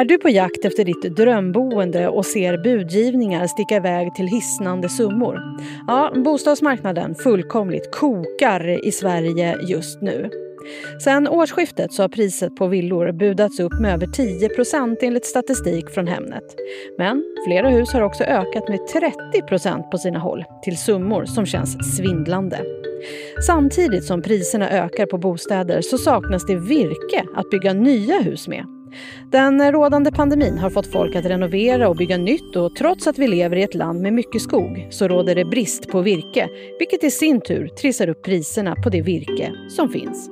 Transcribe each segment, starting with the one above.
Är du på jakt efter ditt drömboende och ser budgivningar sticka iväg till hisnande summor? Ja, bostadsmarknaden fullkomligt kokar i Sverige just nu. Sen årsskiftet så har priset på villor budats upp med över 10% enligt statistik från Hemnet. Men flera hus har också ökat med 30% på sina håll till summor som känns svindlande. Samtidigt som priserna ökar på bostäder så saknas det virke att bygga nya hus med. Den rådande pandemin har fått folk att renovera och bygga nytt och trots att vi lever i ett land med mycket skog så råder det brist på virke vilket i sin tur trissar upp priserna på det virke som finns.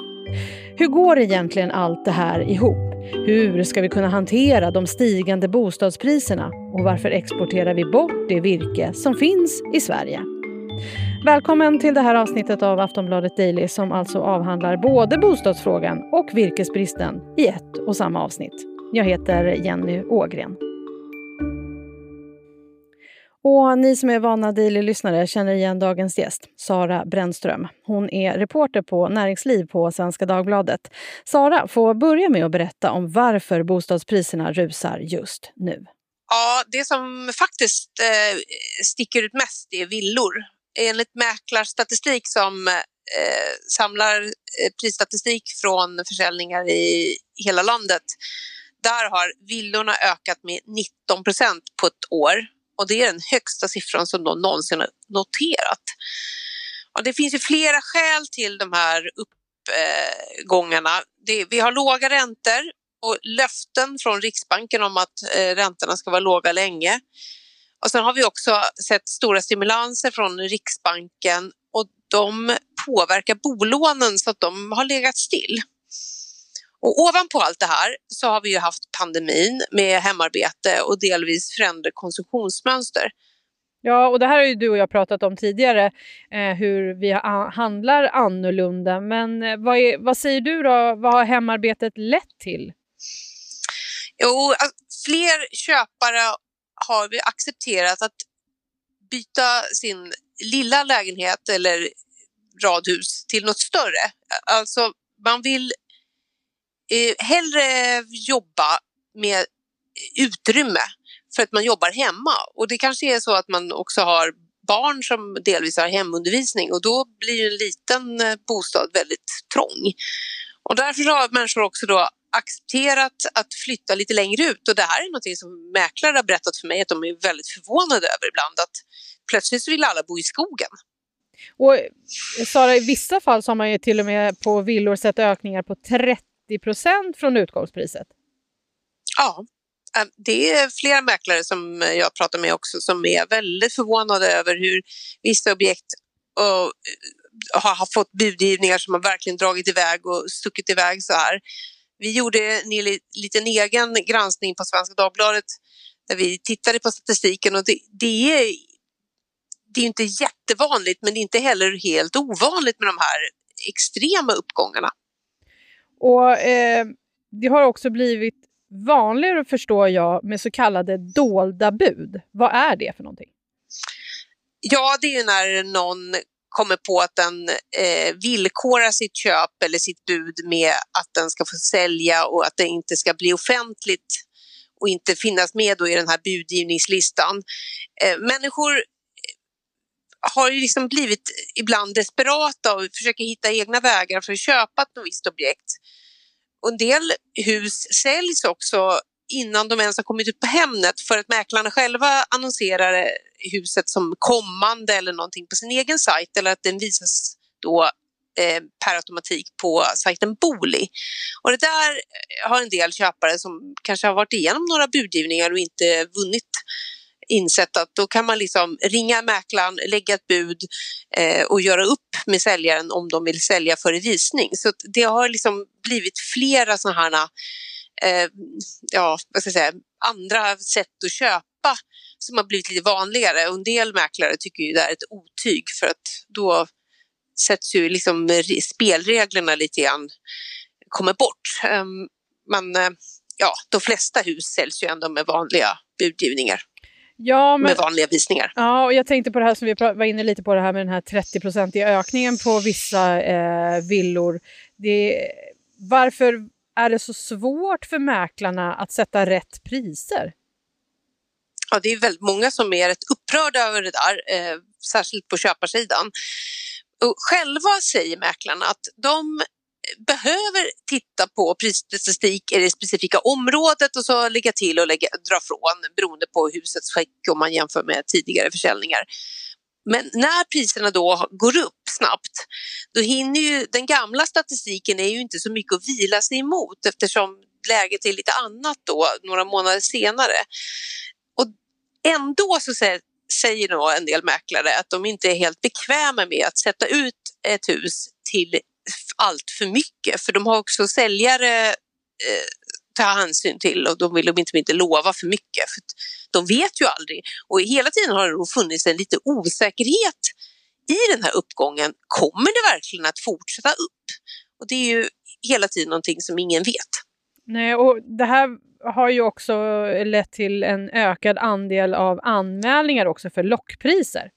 Hur går egentligen allt det här ihop? Hur ska vi kunna hantera de stigande bostadspriserna? Och varför exporterar vi bort det virke som finns i Sverige? Välkommen till det här avsnittet av Aftonbladet Daily som alltså avhandlar både bostadsfrågan och virkesbristen i ett och samma avsnitt. Jag heter Jenny Ågren. Och ni som är vana Daily-lyssnare känner igen dagens gäst, Sara Brännström. Hon är reporter på Näringsliv på Svenska Dagbladet. Sara får börja med att berätta om varför bostadspriserna rusar just nu. Ja, det som faktiskt eh, sticker ut mest är villor. Enligt mäklarstatistik som eh, samlar eh, prisstatistik från försäljningar i hela landet, där har villorna ökat med 19 procent på ett år och det är den högsta siffran som de någonsin har noterat. Och det finns ju flera skäl till de här uppgångarna. Det, vi har låga räntor och löften från Riksbanken om att eh, räntorna ska vara låga länge. Och sen har vi också sett stora stimulanser från Riksbanken och de påverkar bolånen så att de har legat still. Och ovanpå allt det här så har vi ju haft pandemin med hemarbete och delvis förändrade konsumtionsmönster. Ja, och det här har ju du och jag pratat om tidigare, eh, hur vi handlar annorlunda. Men eh, vad, är, vad säger du då, vad har hemarbetet lett till? Jo, fler köpare har vi accepterat att byta sin lilla lägenhet eller radhus till något större. Alltså man vill eh, hellre jobba med utrymme för att man jobbar hemma. Och det kanske är så att man också har barn som delvis har hemundervisning och då blir en liten eh, bostad väldigt trång. Och därför har människor också då accepterat att flytta lite längre ut och det här är något som mäklare har berättat för mig att de är väldigt förvånade över ibland att plötsligt vill alla bo i skogen. Och Sara, i vissa fall så har man ju till och med på villor sett ökningar på 30 procent från utgångspriset. Ja, äh, det är flera mäklare som jag pratar med också som är väldigt förvånade över hur vissa objekt och, har fått budgivningar som har verkligen dragit iväg och stuckit iväg så här. Vi gjorde en liten egen granskning på Svenska Dagbladet där vi tittade på statistiken och det, det är det är inte jättevanligt men det är inte heller helt ovanligt med de här extrema uppgångarna. Och eh, Det har också blivit vanligare, förstår jag, med så kallade dolda bud. Vad är det för någonting? Ja, det är när någon kommer på att den eh, villkorar sitt köp eller sitt bud med att den ska få sälja och att det inte ska bli offentligt och inte finnas med i den här budgivningslistan. Eh, människor eh, har ju liksom blivit ibland desperata och försöker hitta egna vägar för att köpa ett visst objekt. Och en del hus säljs också innan de ens har kommit ut på Hemnet för att mäklarna själva annonserar eh, huset som kommande eller någonting på sin egen sajt eller att den visas då eh, per automatik på sajten Booli. Och det där eh, har en del köpare som kanske har varit igenom några budgivningar och inte vunnit insett att då kan man liksom ringa mäklaren, lägga ett bud eh, och göra upp med säljaren om de vill sälja före visning. Så det har liksom blivit flera sådana här eh, ja, vad ska jag säga, andra sätt att köpa som har blivit lite vanligare. Och en del mäklare tycker ju det är ett otyg för att då sätts ju liksom spelreglerna lite grann kommer bort. Um, men uh, ja, de flesta hus säljs ju ändå med vanliga budgivningar ja, men, med vanliga visningar. Ja, och jag tänkte på det här som vi var inne lite på det här med den här 30-procentiga ökningen på vissa eh, villor. Det, varför är det så svårt för mäklarna att sätta rätt priser? Ja, det är väldigt många som är rätt upprörda över det där, eh, särskilt på köparsidan. Och själva säger mäklarna att de behöver titta på prisstatistik i det specifika området och så lägga till och lägga, dra från beroende på husets skick om man jämför med tidigare försäljningar. Men när priserna då går upp snabbt, då hinner ju den gamla statistiken är ju inte så mycket att vila sig emot eftersom läget är lite annat då några månader senare. Och ändå så säger nog en del mäklare att de inte är helt bekväma med att sätta ut ett hus till allt för mycket för de har också säljare eh, ta hänsyn till och de vill de inte, inte lova för mycket. För de vet ju aldrig och hela tiden har det funnits en lite osäkerhet i den här uppgången. Kommer det verkligen att fortsätta upp? Och det är ju hela tiden någonting som ingen vet. Nej, och det här har ju också lett till en ökad andel av anmälningar också för lockpriser.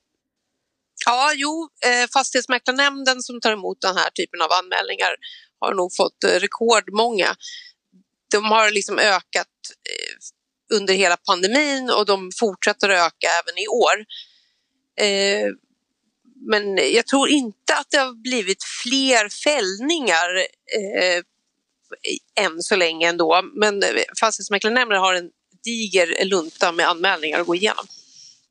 Ja, jo, eh, Fastighetsmäklarnämnden som tar emot den här typen av anmälningar har nog fått eh, rekordmånga. De har liksom ökat eh, under hela pandemin och de fortsätter att öka även i år. Eh, men jag tror inte att det har blivit fler fällningar eh, än så länge ändå. Men eh, Fastighetsmäklarnämnden har en diger lunta med anmälningar att gå igenom.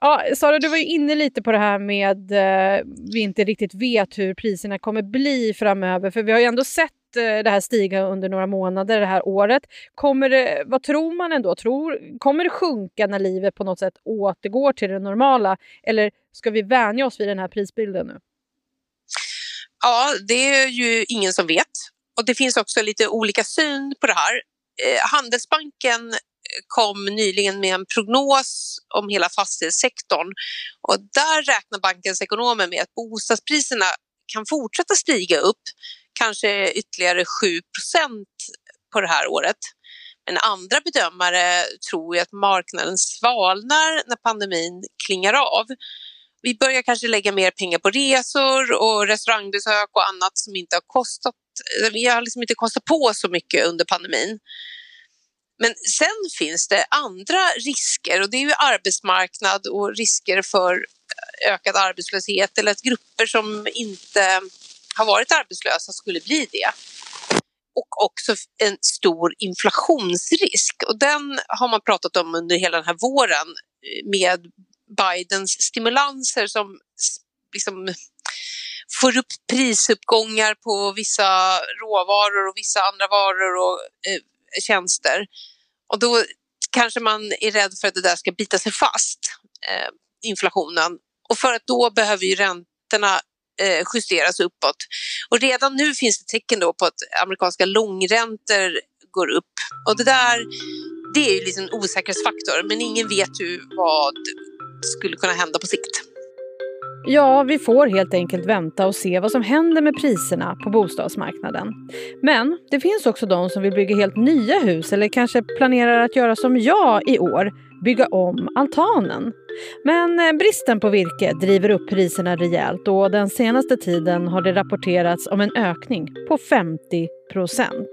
Ja, Sara, du var ju inne lite på det här med eh, vi inte riktigt vet hur priserna kommer bli framöver. För vi har ju ändå sett Eh, det här stiga under några månader det här året. Kommer det, vad tror man ändå? Tror, kommer det sjunka när livet på något sätt återgår till det normala? Eller ska vi vänja oss vid den här prisbilden nu? Ja, det är ju ingen som vet. Och det finns också lite olika syn på det här. Eh, Handelsbanken eh, kom nyligen med en prognos om hela fastighetssektorn och där räknar bankens ekonomer med att bostadspriserna kan fortsätta stiga upp, kanske ytterligare 7% på det här året. Men andra bedömare tror att marknaden svalnar när pandemin klingar av. Vi börjar kanske lägga mer pengar på resor och restaurangbesök och annat som inte har kostat, vi har liksom inte kostat på så mycket under pandemin. Men sen finns det andra risker och det är ju arbetsmarknad och risker för ökad arbetslöshet eller att grupper som inte har varit arbetslösa skulle bli det. Och också en stor inflationsrisk och den har man pratat om under hela den här våren eh, med Bidens stimulanser som liksom får upp prisuppgångar på vissa råvaror och vissa andra varor och eh, tjänster. Och då kanske man är rädd för att det där ska bita sig fast, eh, inflationen. Och för att då behöver ju räntorna Eh, justeras uppåt. Och redan nu finns det tecken då på att amerikanska långräntor går upp. Och det där, det är ju liksom en osäkerhetsfaktor, men ingen vet ju vad skulle kunna hända på sikt. Ja, vi får helt enkelt vänta och se vad som händer med priserna på bostadsmarknaden. Men det finns också de som vill bygga helt nya hus eller kanske planerar att göra som jag i år, bygga om altanen. Men eh, bristen på virke driver upp priserna rejält och den senaste tiden har det rapporterats om en ökning på 50 procent.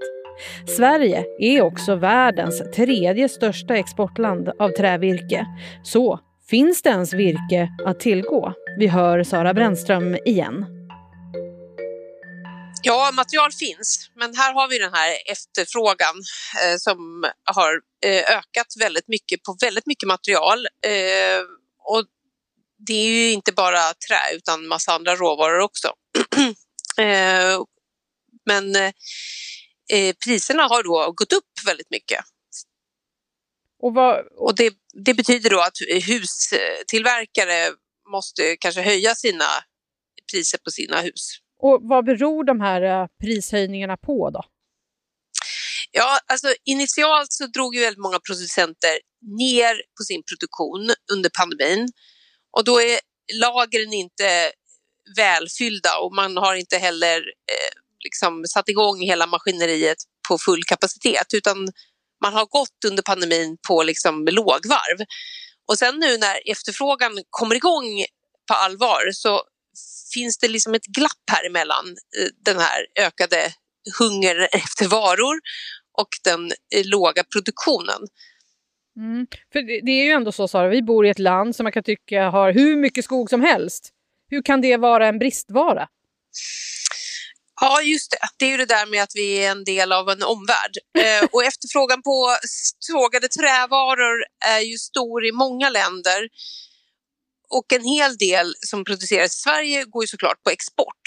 Sverige är också världens tredje största exportland av trävirke. Så Finns det ens virke att tillgå? Vi hör Sara Brännström igen. Ja, material finns, men här har vi den här efterfrågan eh, som har eh, ökat väldigt mycket på väldigt mycket material. Eh, och det är ju inte bara trä utan massa andra råvaror också. Eh, men eh, priserna har då gått upp väldigt mycket. Och, vad... och det, det betyder då att hustillverkare måste kanske höja sina priser på sina hus. Och vad beror de här eh, prishöjningarna på då? Ja, alltså initialt så drog ju väldigt många producenter ner på sin produktion under pandemin och då är lagren inte välfyllda och man har inte heller eh, liksom satt igång hela maskineriet på full kapacitet utan man har gått under pandemin på liksom lågvarv. Och sen nu när efterfrågan kommer igång på allvar så finns det liksom ett glapp här emellan eh, den här ökade hunger efter varor och den eh, låga produktionen. Mm. För det, det, är ju ändå så, Sara, vi bor i ett land som man kan tycka har hur mycket skog som helst. Hur kan det vara en bristvara? Ja, just det. Det är ju det där med att vi är en del av en omvärld. Eh, och efterfrågan på sågade trävaror är ju stor i många länder. Och en hel del som produceras i Sverige går ju såklart på export.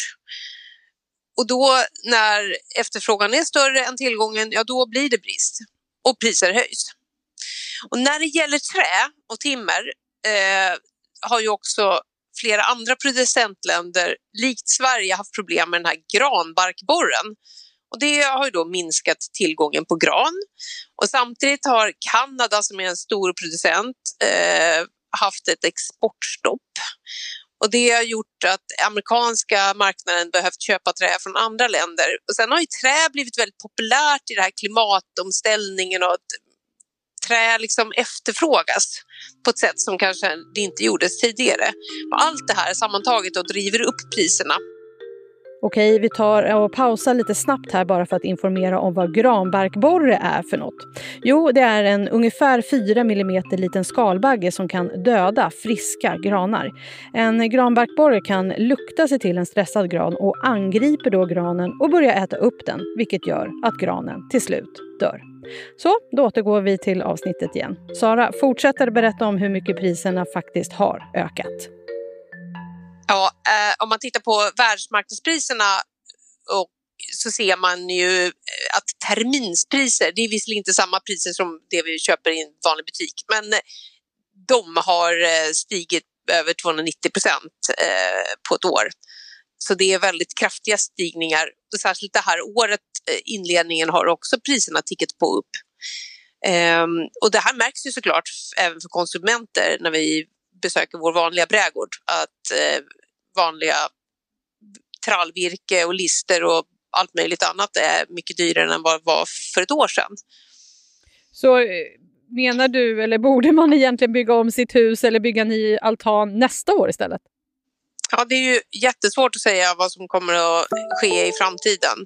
Och då när efterfrågan är större än tillgången, ja då blir det brist och priser höjs. Och när det gäller trä och timmer eh, har ju också flera andra producentländer, likt Sverige, haft problem med den här granbarkborren. Och det har ju då minskat tillgången på gran. Och samtidigt har Kanada, som är en stor producent, eh, haft ett exportstopp. Och det har gjort att amerikanska marknaden behövt köpa trä från andra länder. Och sen har ju trä blivit väldigt populärt i den här klimatomställningen och att trä liksom efterfrågas på ett sätt som kanske det inte gjordes tidigare. Allt det här sammantaget och driver upp priserna Okej, vi tar och pausar lite snabbt här bara för att informera om vad granbarkborre är för något. Jo, det är en ungefär 4 mm liten skalbagge som kan döda friska granar. En granbarkborre kan lukta sig till en stressad gran och angriper då granen och börjar äta upp den, vilket gör att granen till slut dör. Så, då återgår vi till avsnittet igen. Sara fortsätter berätta om hur mycket priserna faktiskt har ökat. Ja, eh, om man tittar på världsmarknadspriserna och så ser man ju eh, att terminspriser, det är visserligen inte samma priser som det vi köper i en vanlig butik, men eh, de har eh, stigit över 290 procent på ett år. Så det är väldigt kraftiga stigningar. Särskilt det här året, inledningen, har också priserna tickat på upp. Ehm, och det här märks ju såklart även för konsumenter när vi besöker vår vanliga brädgård, att vanliga trallvirke och lister och allt möjligt annat är mycket dyrare än vad det var för ett år sedan. Så eh, menar du, eller borde man egentligen bygga om sitt hus eller bygga ny altan nästa år istället? Ja, det är ju jättesvårt att säga vad som kommer att ske i framtiden.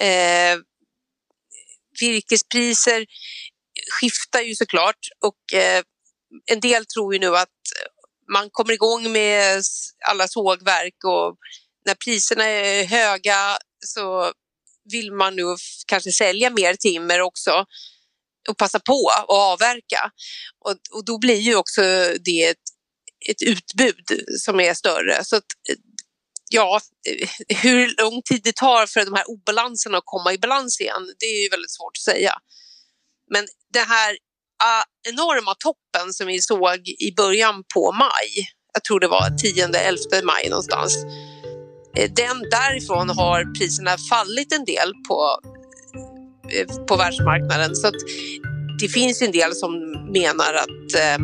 Eh, virkespriser skiftar ju såklart och eh, en del tror ju nu att man kommer igång med alla sågverk och när priserna är höga så vill man nu kanske sälja mer timmer också och passa på att avverka. Och, och då blir ju också det ett, ett utbud som är större. Så att, ja, hur lång tid det tar för de här obalanserna att komma i balans igen, det är ju väldigt svårt att säga. Men det här Eh, enorma toppen som vi såg i början på maj, jag tror det var 10-11 maj någonstans, eh, den, därifrån har priserna fallit en del på, eh, på världsmarknaden. Så det finns en del som menar att eh,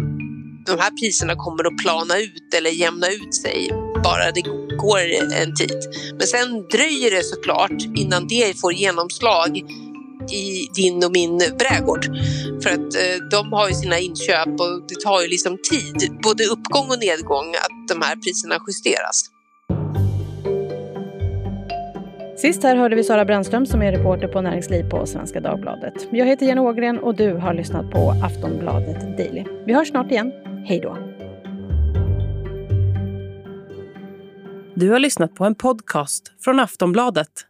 de här priserna kommer att plana ut eller jämna ut sig bara det går en tid. Men sen dröjer det såklart innan det får genomslag i din och min brädgård. För att eh, de har ju sina inköp och det tar ju liksom tid, både uppgång och nedgång, att de här priserna justeras. Sist här hörde vi Sara Brännström som är reporter på Näringsliv på Svenska Dagbladet. Jag heter Jenny Ågren och du har lyssnat på Aftonbladet Daily. Vi hörs snart igen. Hej då! Du har lyssnat på en podcast från Aftonbladet.